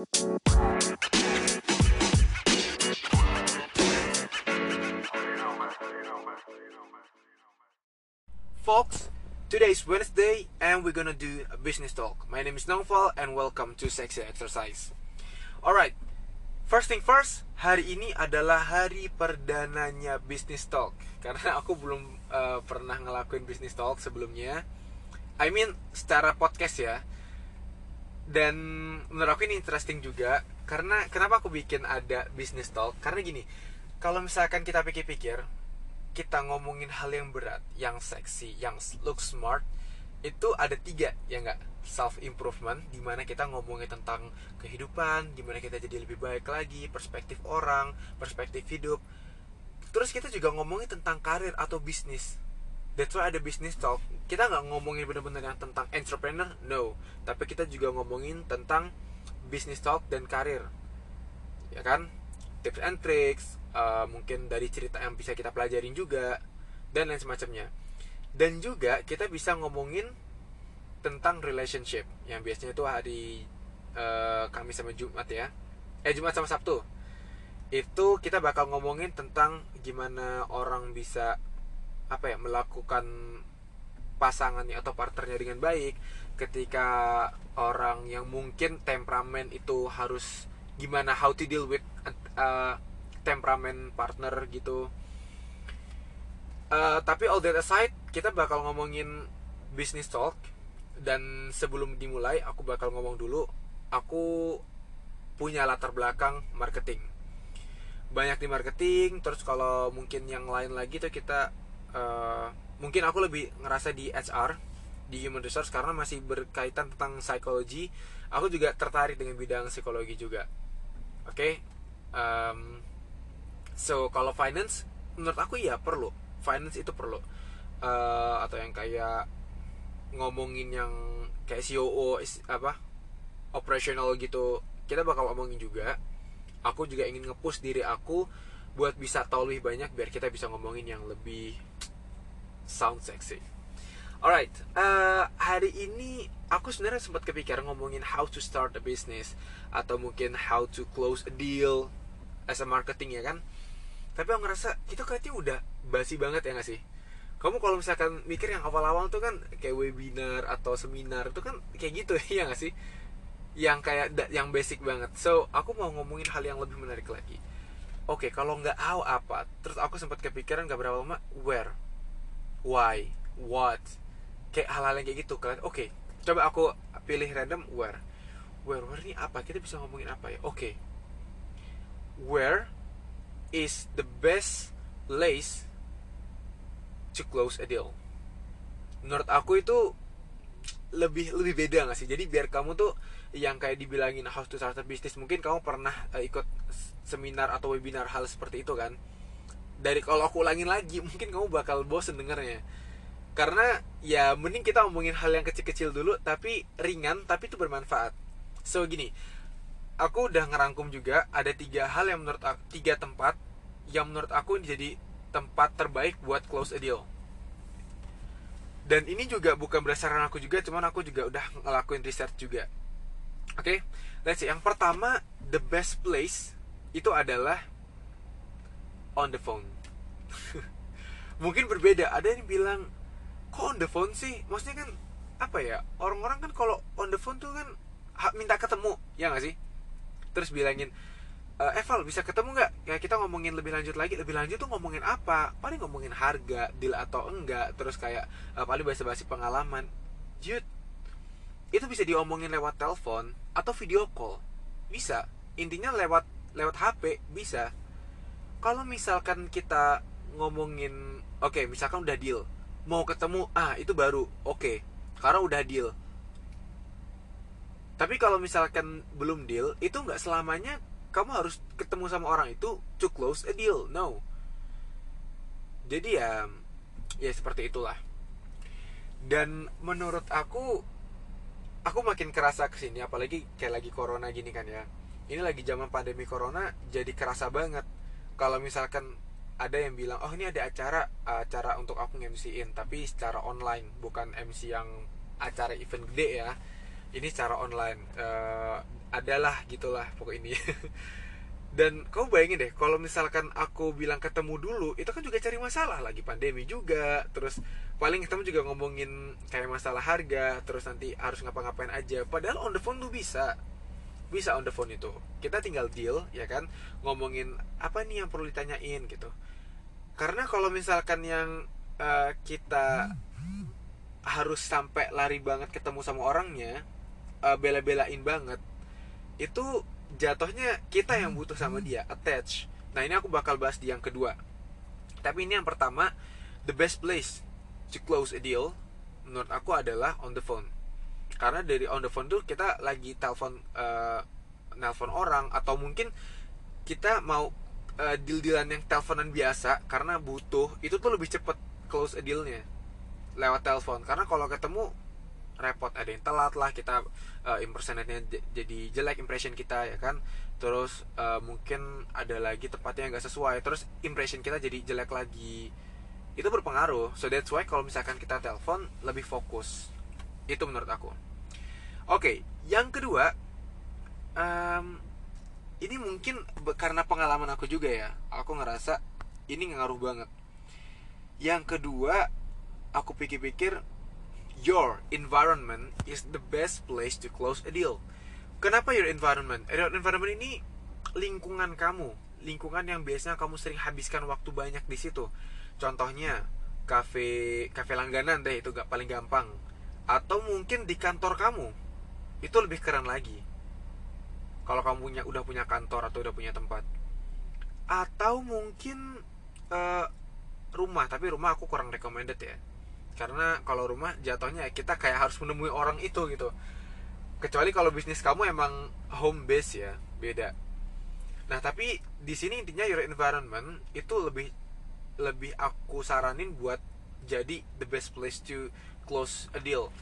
Folks, today is Wednesday and we're gonna do a business talk. My name is Nongfal and welcome to Sexy Exercise. Alright, first thing first, hari ini adalah hari perdananya business talk karena aku belum uh, pernah ngelakuin business talk sebelumnya. I mean secara podcast ya. Dan menurut aku ini interesting juga karena kenapa aku bikin ada business talk? Karena gini, kalau misalkan kita pikir-pikir, kita ngomongin hal yang berat, yang seksi, yang look smart, itu ada tiga ya nggak? Self improvement di mana kita ngomongin tentang kehidupan di mana kita jadi lebih baik lagi perspektif orang perspektif hidup. Terus kita juga ngomongin tentang karir atau bisnis that's why ada business talk. Kita nggak ngomongin bener-bener yang tentang entrepreneur no. Tapi kita juga ngomongin tentang business talk dan karir. Ya kan? Tips and tricks uh, mungkin dari cerita yang bisa kita pelajarin juga dan lain semacamnya. Dan juga kita bisa ngomongin tentang relationship yang biasanya itu hari uh, Kamis sama Jumat ya. Eh Jumat sama Sabtu. Itu kita bakal ngomongin tentang gimana orang bisa apa ya melakukan pasangannya atau partnernya dengan baik ketika orang yang mungkin temperamen itu harus gimana how to deal with uh, temperamen partner gitu. Uh, tapi all that aside kita bakal ngomongin business talk. Dan sebelum dimulai aku bakal ngomong dulu aku punya latar belakang marketing. Banyak di marketing terus kalau mungkin yang lain lagi tuh kita uh, mungkin aku lebih ngerasa di HR di human resource karena masih berkaitan tentang psikologi. Aku juga tertarik dengan bidang psikologi juga. Oke? Okay? um, so kalau finance menurut aku ya perlu. Finance itu perlu. Uh, atau yang kayak ngomongin yang kayak COO apa operational gitu kita bakal ngomongin juga. Aku juga ingin ngepush diri aku buat bisa tahu lebih banyak biar kita bisa ngomongin yang lebih sound sexy. Alright uh, hari ini aku sebenarnya sempat kepikiran ngomongin how to start a business atau mungkin how to close a deal as a marketing ya kan? Tapi aku ngerasa itu kayaknya udah basi banget ya gak sih? Kamu kalau misalkan mikir yang awal-awal tuh kan kayak webinar atau seminar itu kan kayak gitu ya gak sih? Yang kayak yang basic banget. So aku mau ngomongin hal yang lebih menarik lagi oke okay, kalau nggak tahu apa terus aku sempat kepikiran gak berapa lama where why what kayak hal-hal yang kayak gitu kalian oke okay, coba aku pilih random where. Where where ini apa? Kita bisa ngomongin apa ya? Oke. Okay. where is the best place to close a deal? Menurut aku itu lebih lebih beda gak sih? Jadi biar kamu tuh yang kayak dibilangin how to start a business. Mungkin kamu pernah uh, ikut seminar atau webinar hal seperti itu kan? Dari kalau aku ulangin lagi mungkin kamu bakal bosen dengernya. Karena ya mending kita ngomongin hal yang kecil-kecil dulu tapi ringan tapi itu bermanfaat. So gini aku udah ngerangkum juga ada tiga hal yang menurut aku, tiga tempat yang menurut aku jadi tempat terbaik buat close a deal. Dan ini juga bukan berdasarkan aku juga cuman aku juga udah ngelakuin research juga oke okay? let's see yang pertama the best place itu adalah on the phone. Mungkin berbeda. Ada yang bilang kok on the phone sih? Maksudnya kan apa ya orang-orang kan kalau on the phone tuh kan minta ketemu ya nggak sih? Terus bilangin uh, Eval bisa ketemu nggak? Ya kita ngomongin lebih lanjut lagi lebih lanjut tuh ngomongin apa? Paling ngomongin harga deal atau enggak terus kayak uh, paling bahasa-bahasa pengalaman. Jut itu bisa diomongin lewat telepon atau video call. Bisa. Intinya lewat lewat HP bisa. Kalau misalkan kita ngomongin oke okay, misalkan udah deal. Mau ketemu ah itu baru. Oke okay, karena udah deal. Tapi kalau misalkan belum deal itu nggak selamanya kamu harus ketemu sama orang itu to close a deal. No. Jadi ya ya seperti itulah. Dan menurut aku aku makin kerasa ke sini apalagi kayak lagi corona gini kan ya. Ini lagi zaman pandemi corona jadi kerasa banget. Kalau misalkan ada yang bilang oh ini ada acara acara untuk aku MC-in tapi secara online bukan MC yang acara event gede ya. Ini secara online uh, adalah gitulah pokok ini dan kau bayangin deh kalau misalkan aku bilang ketemu dulu itu kan juga cari masalah. Lagi pandemi juga terus paling ketemu juga ngomongin kayak masalah harga terus nanti harus ngapa-ngapain aja. Padahal on the phone tuh bisa. Bisa on the phone itu. Kita tinggal deal ya kan? Ngomongin apa nih yang perlu ditanyain? gitu. Karena kalau misalkan yang uh, kita harus sampai lari banget ketemu sama orangnya uh, bela-belain banget itu jatuhnya kita yang butuh sama dia attach. Nah ini aku bakal bahas di yang kedua. Tapi ini yang pertama the best place to close a deal menurut aku adalah on the phone. Karena dari on the phone tuh kita lagi telepon uh, nelpon orang atau mungkin kita mau uh, deal-dealan yang teleponan biasa karena butuh itu tuh lebih cepet close a dealnya lewat telepon. Karena kalau ketemu repot ada yang telat lah kita uh, impersonate-nya jadi jelek impression kita ya kan? Terus uh, mungkin ada lagi tempatnya nggak sesuai terus impression kita jadi jelek lagi. Itu berpengaruh. So that's why kalau misalkan kita telepon lebih fokus. Itu menurut aku. Oke okay, yang kedua um, ini mungkin karena pengalaman aku juga ya aku ngerasa ini ngaruh banget. Yang kedua aku pikir-pikir your environment is the best place to close a deal. Kenapa your environment? Your environment ini lingkungan kamu, lingkungan yang biasanya kamu sering habiskan waktu banyak di situ. Contohnya kafe kafe langganan deh itu gak paling gampang. Atau mungkin di kantor kamu itu lebih keren lagi. Kalau kamu punya udah punya kantor atau udah punya tempat. Atau mungkin uh, rumah, tapi rumah aku kurang recommended ya karena kalau rumah jatuhnya kita kayak harus menemui orang itu gitu. Kecuali kalau bisnis kamu emang home base ya beda. Nah tapi di sini intinya your environment itu lebih lebih aku saranin buat jadi the best place to close a deal.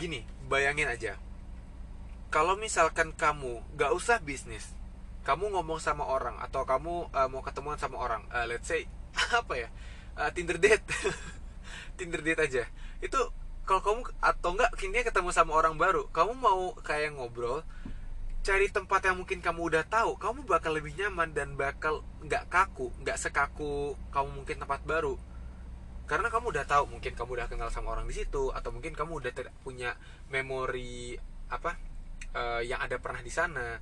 Gini bayangin aja. Kalau misalkan kamu gak usah bisnis kamu ngomong sama orang atau kamu uh, mau ketemuan sama orang uh, let's say apa ya uh, Tinder date Tinder date aja. Itu kalau kamu atau enggak kini ketemu sama orang baru. Kamu mau kayak ngobrol cari tempat yang mungkin kamu udah tahu kamu bakal lebih nyaman dan bakal nggak kaku nggak sekaku kamu mungkin tempat baru. Karena kamu udah tahu mungkin kamu udah kenal sama orang di situ atau mungkin kamu udah punya memori apa uh, yang ada pernah di sana.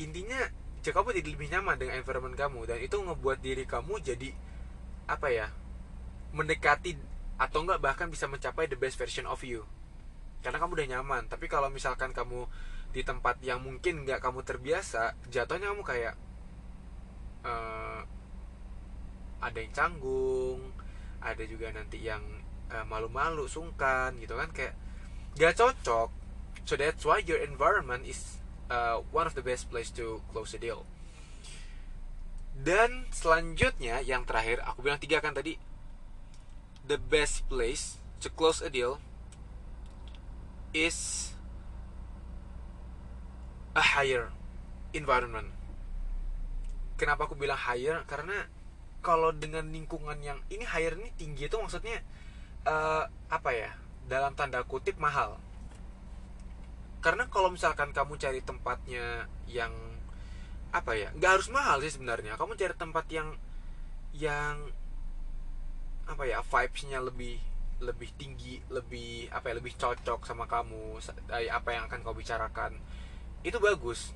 Intinya jika kamu jadi lebih nyaman dengan environment kamu dan itu ngebuat diri kamu jadi apa ya mendekati atau enggak bahkan bisa mencapai the best version of you. Karena kamu udah nyaman. Tapi kalau misalkan kamu di tempat yang mungkin nggak kamu terbiasa jatuhnya kamu kayak uh, ada yang canggung ada juga nanti yang uh, malu-malu sungkan gitu kan. Kayak gak cocok. So that's why your environment is uh, one of the best place to close a deal. Dan selanjutnya yang terakhir aku bilang tiga kan tadi the best place to close a deal is a higher environment. Kenapa aku bilang higher? Karena kalau dengan lingkungan yang ini higher ini tinggi itu maksudnya uh, apa ya? Dalam tanda kutip mahal. Karena kalau misalkan kamu cari tempatnya yang apa ya? Nggak harus mahal sih sebenarnya. Kamu cari tempat yang yang apa ya vibesnya lebih lebih tinggi lebih apa ya lebih cocok sama kamu apa yang akan kau bicarakan. Itu bagus.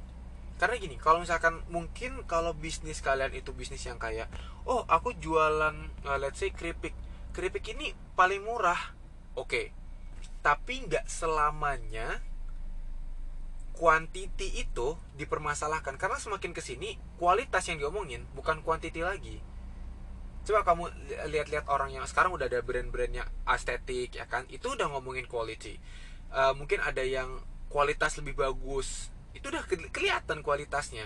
Karena gini kalau misalkan mungkin kalau bisnis kalian itu bisnis yang kayak oh aku jualan uh, let's say keripik. Keripik ini paling murah. Oke. Okay. tapi nggak selamanya quantity itu dipermasalahkan. Karena semakin ke sini kualitas yang diomongin bukan quantity lagi coba kamu lihat-lihat orang yang sekarang udah ada brand-brandnya estetik ya kan? Itu udah ngomongin quality. Uh, mungkin ada yang kualitas lebih bagus. Itu udah ke kelihatan kualitasnya.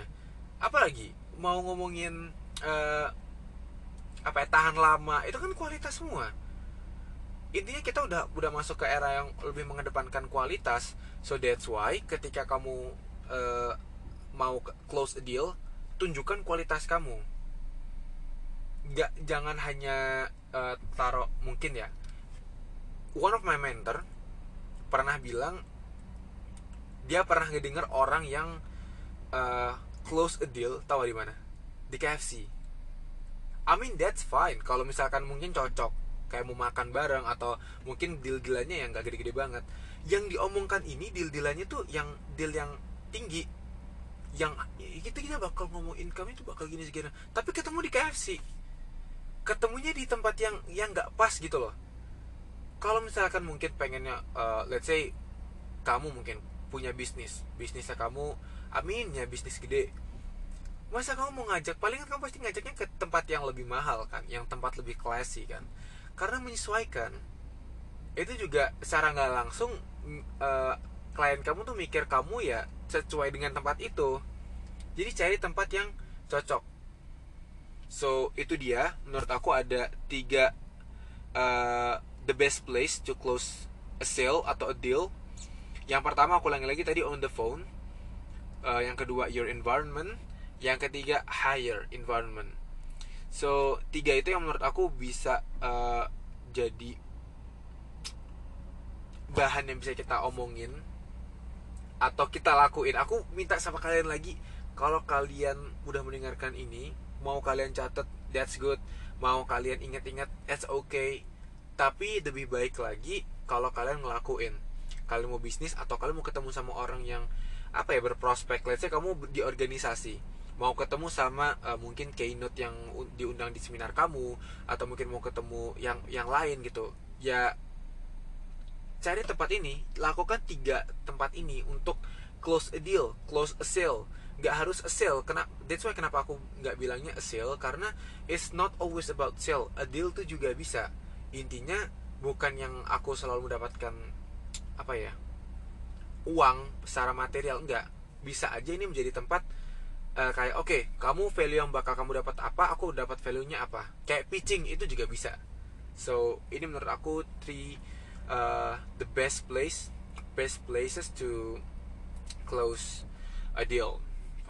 Apalagi mau ngomongin uh, apa ya tahan lama itu kan kualitas semua. Intinya kita udah udah masuk ke era yang lebih mengedepankan kualitas. So that's why ketika kamu uh, mau close a deal tunjukkan kualitas kamu nggak jangan hanya uh, taruh mungkin ya. One of my mentor pernah bilang dia pernah ngedenger orang yang uh, close a deal tahu di mana? Di KFC I mean that's fine. Kalau misalkan mungkin cocok kayak mau makan bareng atau mungkin deal dealannya yang gak gede-gede banget. Yang diomongkan ini deal dealannya tuh yang deal yang tinggi. Yang kita kita bakal ngomong income itu bakal gini segini tapi ketemu di KFC ketemunya di tempat yang yang nggak pas gitu loh. Kalau misalkan mungkin pengennya uh, let's say kamu mungkin punya bisnis bisnisnya kamu amin ya bisnis gede. Masa kamu mau ngajak? Paling kan kamu pasti ngajaknya ke tempat yang lebih mahal kan yang tempat lebih classy kan. Karena menyesuaikan. Itu juga secara nggak langsung uh, klien kamu tuh mikir kamu ya sesuai dengan tempat itu. Jadi cari tempat yang cocok so itu dia. Menurut aku ada tiga uh, the best place to close a sale atau a deal. Yang pertama aku ulangi lagi tadi on the phone. Uh, yang kedua your environment. Yang ketiga higher environment. So tiga itu yang menurut aku bisa uh, jadi bahan yang bisa kita omongin atau kita lakuin. Aku minta sama kalian lagi kalau kalian udah mendengarkan ini mau kalian catat that's good. Mau kalian ingat-ingat it's okay. Tapi lebih baik lagi kalau kalian ngelakuin. Kalian mau bisnis atau kalian mau ketemu sama orang yang apa ya berprospek. Let's say kamu di organisasi. Mau ketemu sama uh, mungkin keynote yang diundang di seminar kamu atau mungkin mau ketemu yang yang lain gitu. Ya cari tempat ini lakukan tiga tempat ini untuk close a deal close a sale nggak harus a sale. Kenapa that's why kenapa aku nggak bilangnya a sale karena it's not always about sale. A deal tuh juga bisa. Intinya bukan yang aku selalu mendapatkan apa ya uang secara material enggak bisa aja ini menjadi tempat uh, kayak oke okay, kamu value yang bakal kamu dapat apa aku dapat value nya apa. Kayak pitching itu juga bisa. So ini menurut aku three uh, the best place best places to close a deal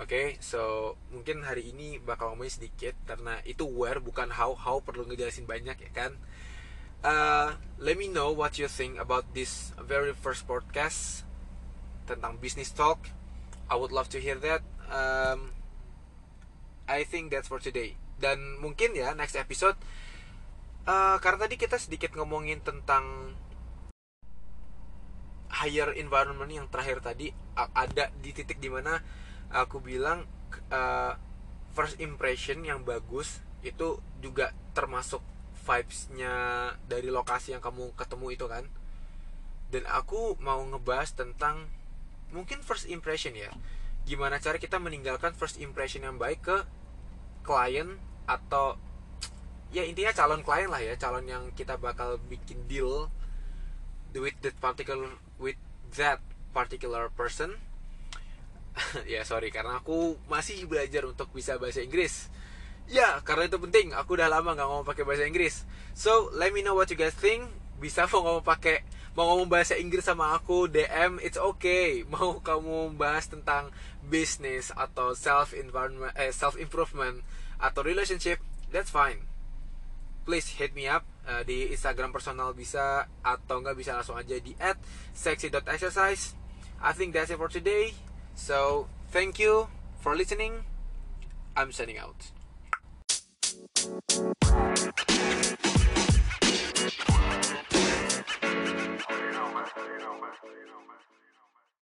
oke okay? so mungkin hari ini bakal ngomongin sedikit karena itu where bukan how. How perlu ngejelasin banyak ya kan? Uh, let me know what you think about this very first podcast tentang business talk. I would love to hear that. Um, I think that's for today. Dan mungkin ya next episode uh, karena tadi kita sedikit ngomongin tentang higher environment yang terakhir tadi ada di titik di mana aku bilang uh, first impression yang bagus itu juga termasuk vibesnya dari lokasi yang kamu ketemu itu kan. Dan aku mau ngebahas tentang mungkin first impression ya. Gimana cara kita meninggalkan first impression yang baik ke klien atau ya intinya calon klien lah ya calon yang kita bakal bikin deal with that particular with that particular person ya sorry karena aku masih belajar untuk bisa bahasa Inggris. Ya karena itu penting aku udah lama nggak ngomong pakai bahasa Inggris. So let me know what you guys think. Bisa mau ngomong pakai mau ngomong bahasa Inggris sama aku DM it's okay. Mau kamu bahas tentang bisnis atau self environment eh, self improvement atau relationship that's fine. Please hit me up uh, di Instagram personal bisa atau nggak bisa langsung aja di at sexy.exercise I think that's it for today so thank you for listening. I'm signing out